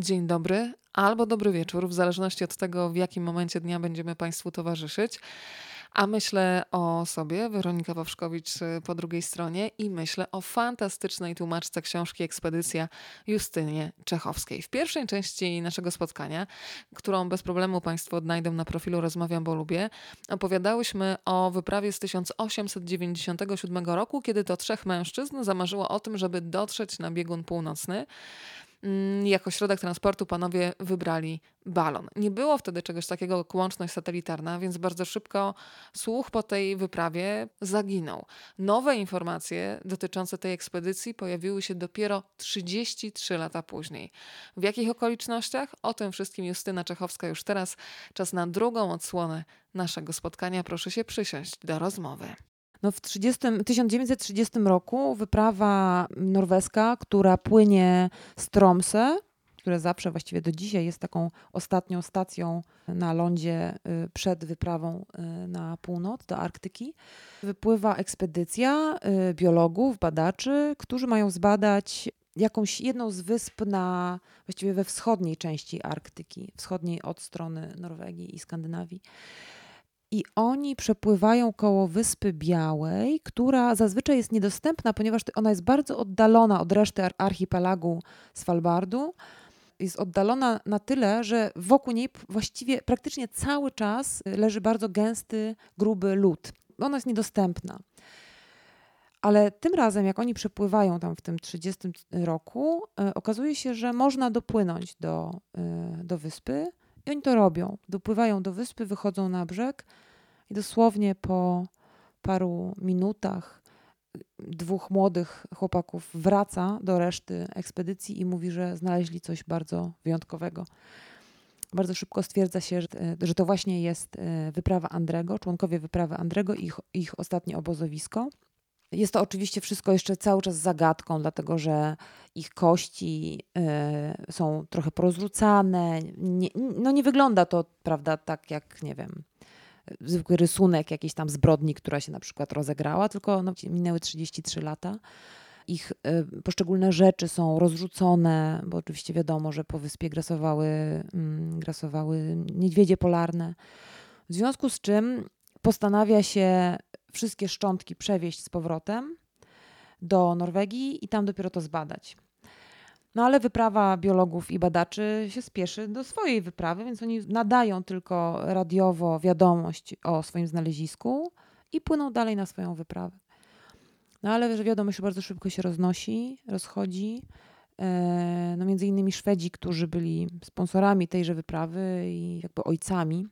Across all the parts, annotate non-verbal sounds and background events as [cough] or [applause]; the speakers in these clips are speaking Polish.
dzień dobry albo dobry wieczór, w zależności od tego, w jakim momencie dnia będziemy Państwu towarzyszyć. A myślę o sobie, Weronika Wawrzkowicz y, po drugiej stronie i myślę o fantastycznej tłumaczce książki Ekspedycja Justynie Czechowskiej. W pierwszej części naszego spotkania, którą bez problemu Państwo odnajdą na profilu Rozmawiam, bo lubię, opowiadałyśmy o wyprawie z 1897 roku, kiedy to trzech mężczyzn zamarzyło o tym, żeby dotrzeć na biegun północny. Mm, jako środek transportu panowie wybrali balon. Nie było wtedy czegoś takiego jak łączność satelitarna, więc bardzo szybko słuch po tej wyprawie zaginął. Nowe informacje dotyczące tej ekspedycji pojawiły się dopiero 33 lata później. W jakich okolicznościach? O tym wszystkim Justyna Czechowska już teraz. Czas na drugą odsłonę naszego spotkania. Proszę się przysiąść do rozmowy. No w 30, 1930 roku wyprawa norweska, która płynie z Tromsø, które zawsze właściwie do dzisiaj jest taką ostatnią stacją na lądzie y, przed wyprawą y, na północ do Arktyki. Wypływa ekspedycja y, biologów, badaczy, którzy mają zbadać jakąś jedną z wysp na właściwie we wschodniej części Arktyki, wschodniej od strony Norwegii i Skandynawii. I oni przepływają koło Wyspy Białej, która zazwyczaj jest niedostępna, ponieważ ona jest bardzo oddalona od reszty archipelagu Svalbardu. Jest oddalona na tyle, że wokół niej właściwie praktycznie cały czas leży bardzo gęsty, gruby lód. Ona jest niedostępna. Ale tym razem, jak oni przepływają tam w tym 30 roku, e, okazuje się, że można dopłynąć do, e, do wyspy i oni to robią. Dopływają do wyspy, wychodzą na brzeg i dosłownie po paru minutach dwóch młodych chłopaków wraca do reszty ekspedycji i mówi, że znaleźli coś bardzo wyjątkowego. Bardzo szybko stwierdza się, że, że to właśnie jest e, wyprawa Andrego, członkowie wyprawy Andrego i ich, ich ostatnie obozowisko. Jest to oczywiście wszystko jeszcze cały czas zagadką, dlatego że ich kości y, są trochę porozrzucane. Nie, no nie wygląda to, prawda, tak jak, nie wiem, zwykły rysunek jakiejś tam zbrodni, która się na przykład rozegrała, tylko no, minęły 33 lata. Ich y, poszczególne rzeczy są rozrzucone, bo oczywiście wiadomo, że po wyspie grasowały, y, grasowały niedźwiedzie polarne. W związku z czym postanawia się wszystkie szczątki przewieźć z powrotem do Norwegii i tam dopiero to zbadać. No ale wyprawa biologów i badaczy się spieszy do swojej wyprawy, więc oni nadają tylko radiowo wiadomość o swoim znalezisku i płyną dalej na swoją wyprawę. No ale że wiadomość bardzo szybko się roznosi, rozchodzi. E, no między innymi Szwedzi, którzy byli sponsorami tejże wyprawy i jakby ojcami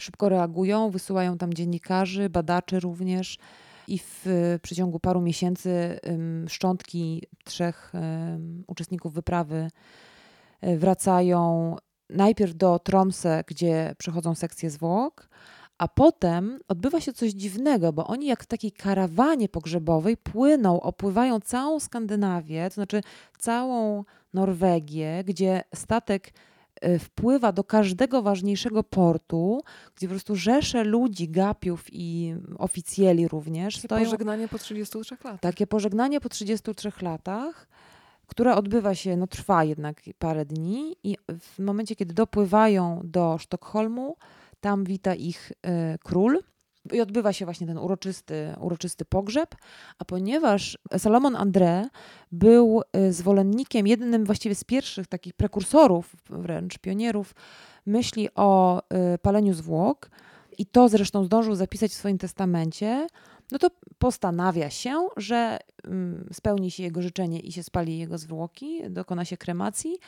szybko reagują, wysyłają tam dziennikarzy, badaczy również. I w przeciągu paru miesięcy szczątki trzech uczestników wyprawy e, wracają najpierw do Tromsø, gdzie przechodzą sekcję zwłok, a potem odbywa się coś dziwnego, bo oni jak w takiej karawanie pogrzebowej płyną, opływają całą Skandynawię, to znaczy całą Norwegię, gdzie statek Y, wpływa do każdego ważniejszego portu, gdzie po prostu rzesze ludzi, gapiów i oficjeli również Takie stoją. pożegnanie po 33 latach. Takie pożegnanie po 33 latach, które odbywa się, no trwa jednak parę dni i w momencie, kiedy dopływają do Sztokholmu, tam wita ich y, król i odbywa się właśnie ten uroczysty, uroczysty pogrzeb, a ponieważ Salomon André był y, zwolennikiem, jednym właściwie z pierwszych takich prekursorów, wręcz pionierów, myśli o y, paleniu zwłok, i to zresztą zdążył zapisać w swoim testamencie, no to postanawia się, że mm, spełni się jego życzenie i się spali jego zwłoki, dokona się kremacji,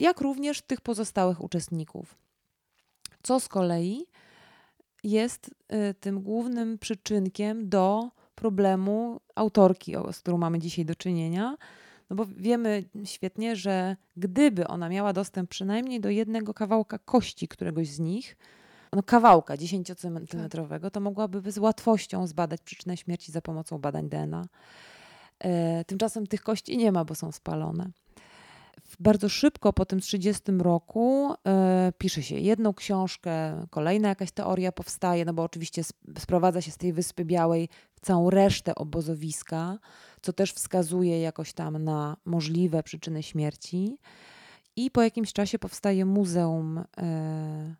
jak również tych pozostałych uczestników. Co z kolei jest y, tym głównym przyczynkiem do problemu autorki, z którą mamy dzisiaj do czynienia. No bo wiemy świetnie, że gdyby ona miała dostęp przynajmniej do jednego kawałka kości któregoś z nich, no kawałka 10-centymetrowego, to mogłaby z łatwością zbadać przyczynę śmierci za pomocą badań DNA. E, tymczasem tych kości nie ma, bo są spalone bardzo szybko po tym 30 roku y, pisze się jedną książkę, kolejna jakaś teoria powstaje, no bo oczywiście sprowadza się z tej Wyspy Białej całą resztę obozowiska, co też wskazuje jakoś tam na możliwe przyczyny śmierci. I po jakimś czasie powstaje Muzeum e,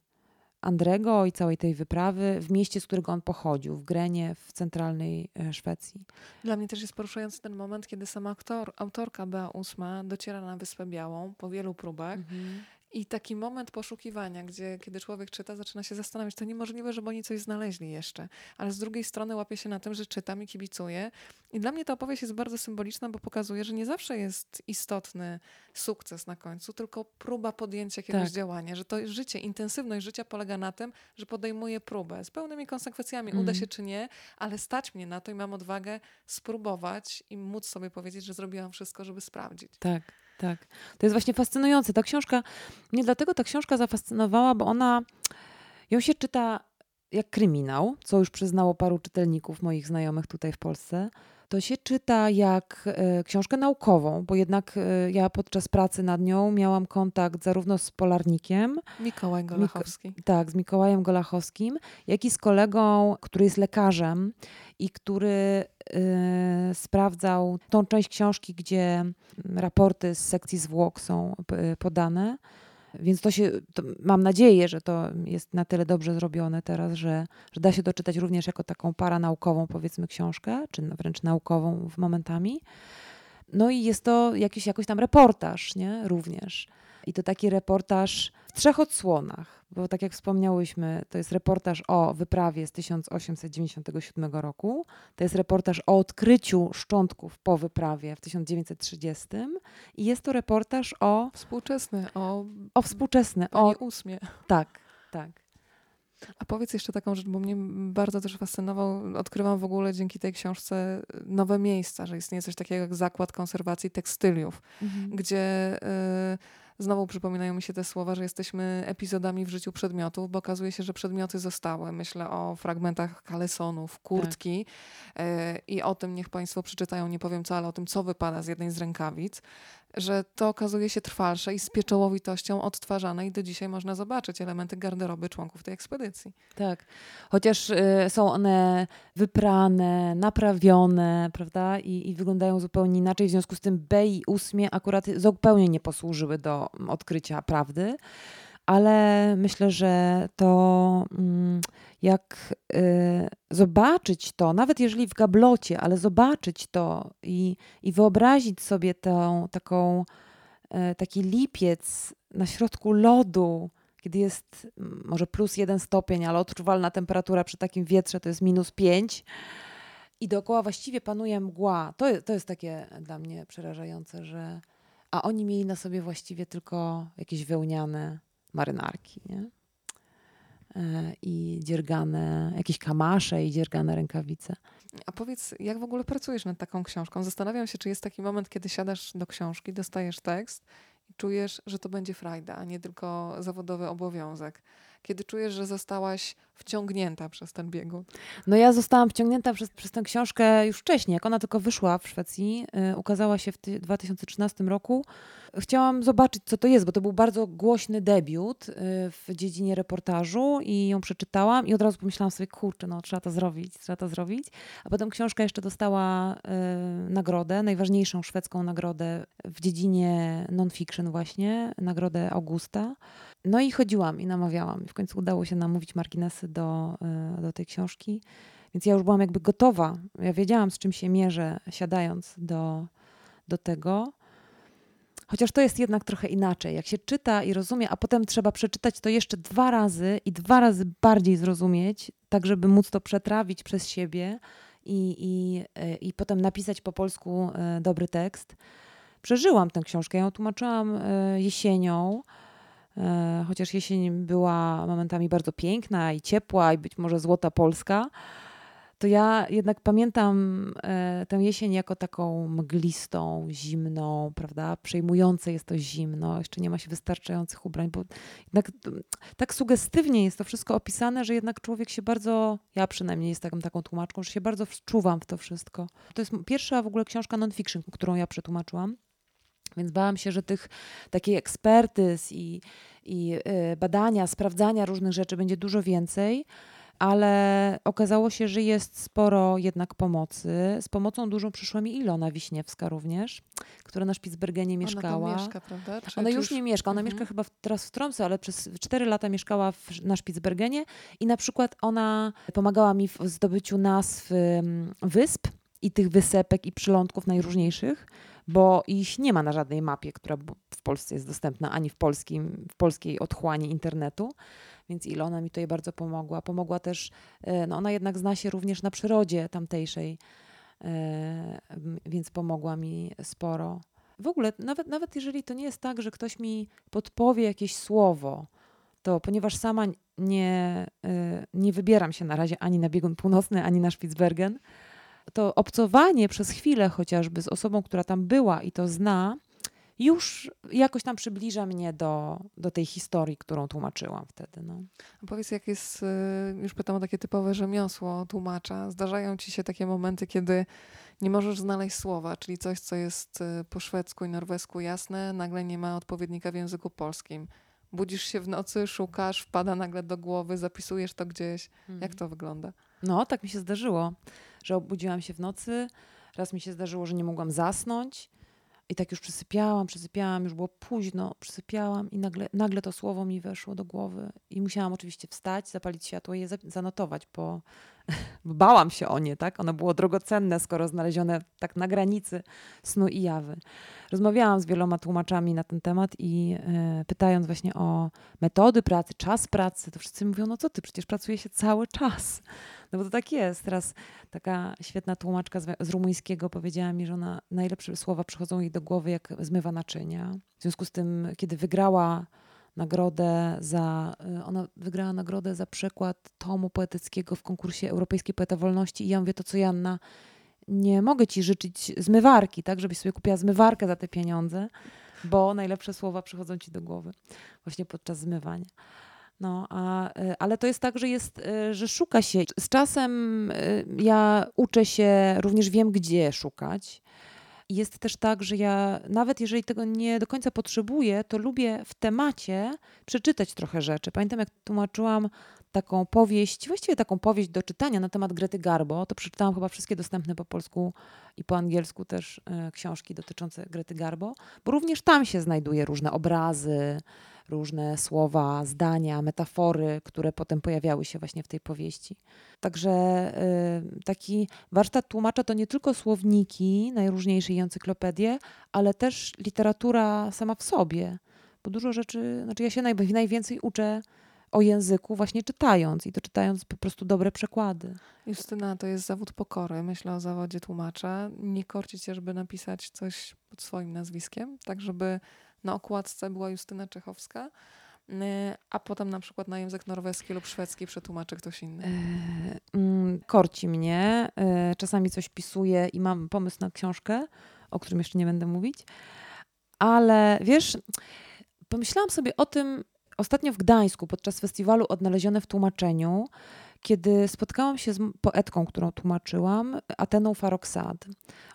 Andrego i całej tej wyprawy w mieście, z którego on pochodził, w Grenie w centralnej e, Szwecji. Dla mnie też jest poruszający ten moment, kiedy sama aktor, autorka Bea Usma dociera na Wyspę Białą po wielu próbach Mhm. I taki moment poszukiwania, gdzie kiedy człowiek czyta, zaczyna się zastanawiać, to niemożliwe, żeby oni coś znaleźli jeszcze. Ale z drugiej strony łapie się na tym, że czytam i kibicuję. I dla mnie ta opowieść jest bardzo symboliczna, bo pokazuje, że nie zawsze jest istotny sukces na końcu, tylko próba podjęcia jakiegoś Tak. działania. Że to życie, intensywność życia polega na tym, że podejmuję próbę z pełnymi konsekwencjami. Uda Mhm. się czy nie, ale stać mnie na to i mam odwagę spróbować i móc sobie powiedzieć, że zrobiłam wszystko, żeby sprawdzić. Tak, tak. To jest właśnie fascynujące. Ta książka, mnie dlatego ta książka zafascynowała, bo ona, ją się czyta jak kryminał, co już przyznało paru czytelników moich znajomych tutaj w Polsce. To się czyta jak e, książkę naukową, bo jednak e, ja podczas pracy nad nią miałam kontakt zarówno z Polarnikiem, Mikołaj Golachowski. tak, z Mikołajem Golachowskim, jak i z kolegą, który jest lekarzem i który y, sprawdzał tą część książki, gdzie raporty z sekcji zwłok są p- podane. Więc to się, to mam nadzieję, że to jest na tyle dobrze zrobione teraz, że, że da się doczytać również jako taką paranaukową, powiedzmy, książkę, czy wręcz naukową w momentami. No i jest to jakiś, jakoś tam reportaż, nie? Również. I to taki reportaż w trzech odsłonach, bo tak jak wspomniałyśmy, to jest reportaż o wyprawie z 1897 roku, to jest reportaż o odkryciu szczątków po wyprawie w 1930 i jest to reportaż o, Współczesny, o o współczesny, o ósmie. tak, tak. A powiedz jeszcze taką rzecz, bo mnie bardzo też fascynował. Odkrywam w ogóle dzięki tej książce nowe miejsca, że istnieje coś takiego jak zakład konserwacji tekstyliów, gdzie y, znowu przypominają mi się te słowa, że jesteśmy epizodami w życiu przedmiotów, bo okazuje się, że przedmioty zostały. Myślę o fragmentach kalesonów, kurtki y, i o tym niech Państwo przeczytają, nie powiem co, ale o tym, co wypada z jednej z rękawic, że to okazuje się trwalsze i z pieczołowitością odtwarzane i do dzisiaj można zobaczyć elementy garderoby członków tej ekspedycji. Tak. Chociaż y, są one wyprane, naprawione, prawda? I, I wyglądają zupełnie inaczej. W związku z tym B i ósmie akurat zupełnie nie posłużyły do mm, odkrycia prawdy. Ale myślę, że to mm, jak y, zobaczyć to, nawet jeżeli w gablocie, ale zobaczyć to i, i wyobrazić sobie tą taką, y, taki lipiec na środku lodu, kiedy jest może plus jeden stopień, ale odczuwalna temperatura przy takim wietrze to jest minus pięć i dookoła właściwie panuje mgła. To, to jest takie dla mnie przerażające, że a oni mieli na sobie właściwie tylko jakieś wełniane marynarki, nie? E, I dziergane, jakieś kamasze i dziergane rękawice. A powiedz, jak w ogóle pracujesz nad taką książką? Zastanawiam się, czy jest taki moment, kiedy siadasz do książki, dostajesz tekst i czujesz, że to będzie frajda, a nie tylko zawodowy obowiązek. Kiedy czujesz, że zostałaś wciągnięta przez ten biegun. No ja zostałam wciągnięta przez, przez tę książkę już wcześniej, jak ona tylko wyszła w Szwecji, y, ukazała się w ty- 2013 roku. Chciałam zobaczyć, co to jest, bo to był bardzo głośny debiut y, w dziedzinie reportażu i ją przeczytałam i od razu pomyślałam sobie, kurczę, no trzeba to zrobić, trzeba to zrobić. A potem książka jeszcze dostała y, nagrodę, najważniejszą szwedzką nagrodę w dziedzinie non-fiction właśnie, nagrodę Augusta. No i chodziłam i namawiałam. W końcu udało się namówić marginesy do, y, do tej książki. Więc ja już byłam jakby gotowa. Ja wiedziałam, z czym się mierzę, siadając do, do tego. Chociaż to jest jednak trochę inaczej. Jak się czyta i rozumie, a potem trzeba przeczytać to jeszcze dwa razy i dwa razy bardziej zrozumieć, tak żeby móc to przetrawić przez siebie i, i, y, i potem napisać po polsku y, dobry tekst. Przeżyłam tę książkę. Ja ją tłumaczyłam jesienią. E, chociaż jesień była momentami bardzo piękna i ciepła i być może złota Polska, to ja jednak pamiętam e, tę jesień jako taką mglistą, zimną, prawda? Przejmujące jest to zimno, jeszcze nie ma się wystarczających ubrań, bo jednak tak sugestywnie jest to wszystko opisane, że jednak człowiek się bardzo, ja przynajmniej jestem taką tłumaczką, że się bardzo wczuwam w to wszystko. To jest pierwsza w ogóle książka non-fiction, którą ja przetłumaczyłam. Więc bałam się, że tych takiej ekspertyz i, i y, badania, sprawdzania różnych rzeczy będzie dużo więcej. ale okazało się, że jest sporo jednak pomocy. Z pomocą dużą przyszła mi Ilona Wiśniewska również, która na Spitsbergenie mieszkała. Ona mieszka, prawda? Czy, ona już nie mieszka, ona mhm. mieszka chyba teraz w Tromsø, ale przez 4 lata mieszkała w, na Spitsbergenie i na przykład ona pomagała mi w zdobyciu nazw wysp i tych wysepek i przylądków najróżniejszych, bo ich nie ma na żadnej mapie, która w Polsce jest dostępna, ani w, polskim, w polskiej otchłani internetu. Więc Ilona mi tutaj bardzo pomogła. Pomogła też, e, no ona jednak zna się również na przyrodzie tamtejszej, e, więc pomogła mi sporo. W ogóle, nawet, nawet jeżeli to nie jest tak, że ktoś mi podpowie jakieś słowo, to ponieważ sama nie, e, nie wybieram się na razie ani na biegun północny, ani na Spitsbergen, to obcowanie przez chwilę chociażby z osobą, która tam była i to zna, już jakoś tam przybliża mnie do, do tej historii, którą tłumaczyłam wtedy. No. A powiedz, jak jest, y, już pytam o takie typowe rzemiosło tłumacza. Zdarzają ci się takie momenty, kiedy nie możesz znaleźć słowa, czyli coś, co jest y, po szwedzku i norwesku jasne, nagle nie ma odpowiednika w języku polskim. Budzisz się w nocy, szukasz, wpada nagle do głowy, zapisujesz to gdzieś. Jak mhm. to wygląda? No, tak mi się zdarzyło, że obudziłam się w nocy. Raz mi się zdarzyło, że nie mogłam zasnąć i tak już przysypiałam, przysypiałam, już było późno, przysypiałam i nagle, nagle to słowo mi weszło do głowy. I musiałam oczywiście wstać, zapalić światło i je zanotować, bo [laughs] bałam się o nie, tak? Ono było drogocenne, skoro znalezione tak na granicy snu i jawy. Rozmawiałam z wieloma tłumaczami na ten temat i e, pytając właśnie o metody pracy, czas pracy, to wszyscy mówią, no co ty, przecież pracuje się cały czas. No bo to tak jest. Teraz taka świetna tłumaczka z, z rumuńskiego powiedziała mi, że ona najlepsze słowa przychodzą jej do głowy, jak zmywa naczynia. W związku z tym, kiedy wygrała nagrodę za, y, ona wygrała nagrodę za przekład tomu poetyckiego w konkursie Europejskiej Poeta Wolności i ja mówię to, co Janna, nie mogę ci życzyć zmywarki, tak, żebyś sobie kupiła zmywarkę za te pieniądze, bo najlepsze słowa przychodzą ci do głowy właśnie podczas zmywania. No, a, y, ale to jest tak, że jest, y, że szuka się. Z czasem ja uczę się, również wiem, gdzie szukać jest też tak, że ja nawet jeżeli tego nie do końca potrzebuję, to lubię w temacie przeczytać trochę rzeczy. Pamiętam, jak tłumaczyłam taką powieść, właściwie taką powieść do czytania na temat Grety Garbo, to przeczytałam chyba wszystkie dostępne po polsku i po angielsku też e, książki dotyczące Grety Garbo, bo również tam się znajduje różne obrazy, różne słowa, zdania, metafory, które potem pojawiały się właśnie w tej powieści. Także y, taki warsztat tłumacza to nie tylko słowniki najróżniejsze i encyklopedie, ale też literatura sama w sobie. Bo dużo rzeczy, znaczy ja się naj, najwięcej uczę o języku właśnie czytając i to czytając po prostu dobre przekłady. Justyna, to jest zawód pokory. Myślę o zawodzie tłumacza. Nie korcić się, żeby napisać coś pod swoim nazwiskiem, tak żeby na okładce była Justyna Czechowska, y, a potem na przykład na język norweski lub szwedzki przetłumaczy ktoś inny. E, mm, korci mnie. E, czasami coś pisuję i mam pomysł na książkę, o którym jeszcze nie będę mówić. Ale wiesz, pomyślałam sobie o tym ostatnio w Gdańsku podczas festiwalu Odnalezione w tłumaczeniu kiedy spotkałam się z poetką, którą tłumaczyłam, Ateną Faroksad.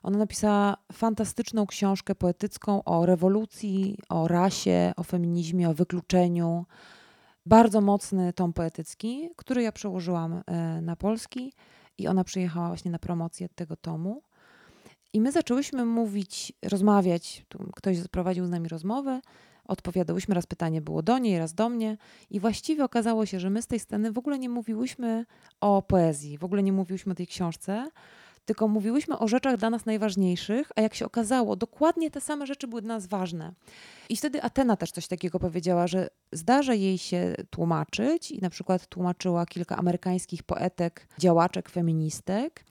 Ona napisała fantastyczną książkę poetycką o rewolucji, o rasie, o feminizmie, o wykluczeniu. Bardzo mocny tom poetycki, który ja przełożyłam e, na polski i ona przyjechała właśnie na promocję tego tomu. I my zaczęłyśmy mówić, rozmawiać. Ktoś prowadził z nami rozmowę odpowiadałyśmy, raz pytanie było do niej, raz do mnie i właściwie okazało się, że my z tej sceny w ogóle nie mówiłyśmy o poezji, w ogóle nie mówiłyśmy o tej książce, tylko mówiłyśmy o rzeczach dla nas najważniejszych, a jak się okazało, dokładnie te same rzeczy były dla nas ważne. I wtedy Atena też coś takiego powiedziała, że zdarza jej się tłumaczyć i na przykład tłumaczyła kilka amerykańskich poetek, działaczek, feministek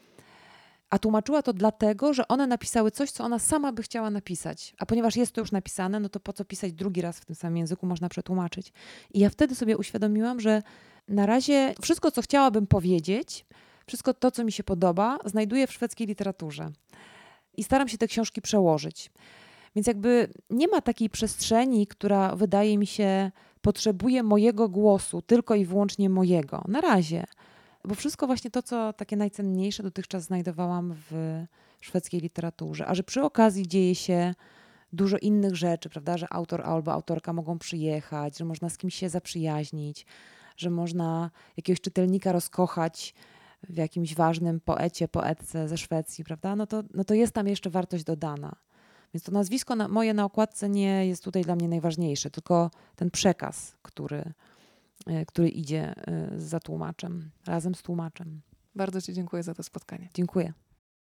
a tłumaczyła to dlatego, że one napisały coś, co ona sama by chciała napisać. A ponieważ jest to już napisane, no to po co pisać drugi raz w tym samym języku, można przetłumaczyć. I ja wtedy sobie uświadomiłam, że na razie wszystko, co chciałabym powiedzieć, wszystko to, co mi się podoba, znajduję w szwedzkiej literaturze. I staram się te książki przełożyć. Więc jakby nie ma takiej przestrzeni, która wydaje mi się potrzebuje mojego głosu, tylko i wyłącznie mojego. Na razie bo wszystko właśnie to, co takie najcenniejsze dotychczas znajdowałam w szwedzkiej literaturze, a że przy okazji dzieje się dużo innych rzeczy, prawda, że autor albo autorka mogą przyjechać, że można z kimś się zaprzyjaźnić, że można jakiegoś czytelnika rozkochać w jakimś ważnym poecie, poetce ze Szwecji, prawda? No to, no to jest tam jeszcze wartość dodana. Więc to nazwisko na, moje na okładce nie jest tutaj dla mnie najważniejsze, tylko ten przekaz, który, który idzie e, za tłumaczem, razem z tłumaczem. Bardzo Ci dziękuję za to spotkanie. Dziękuję.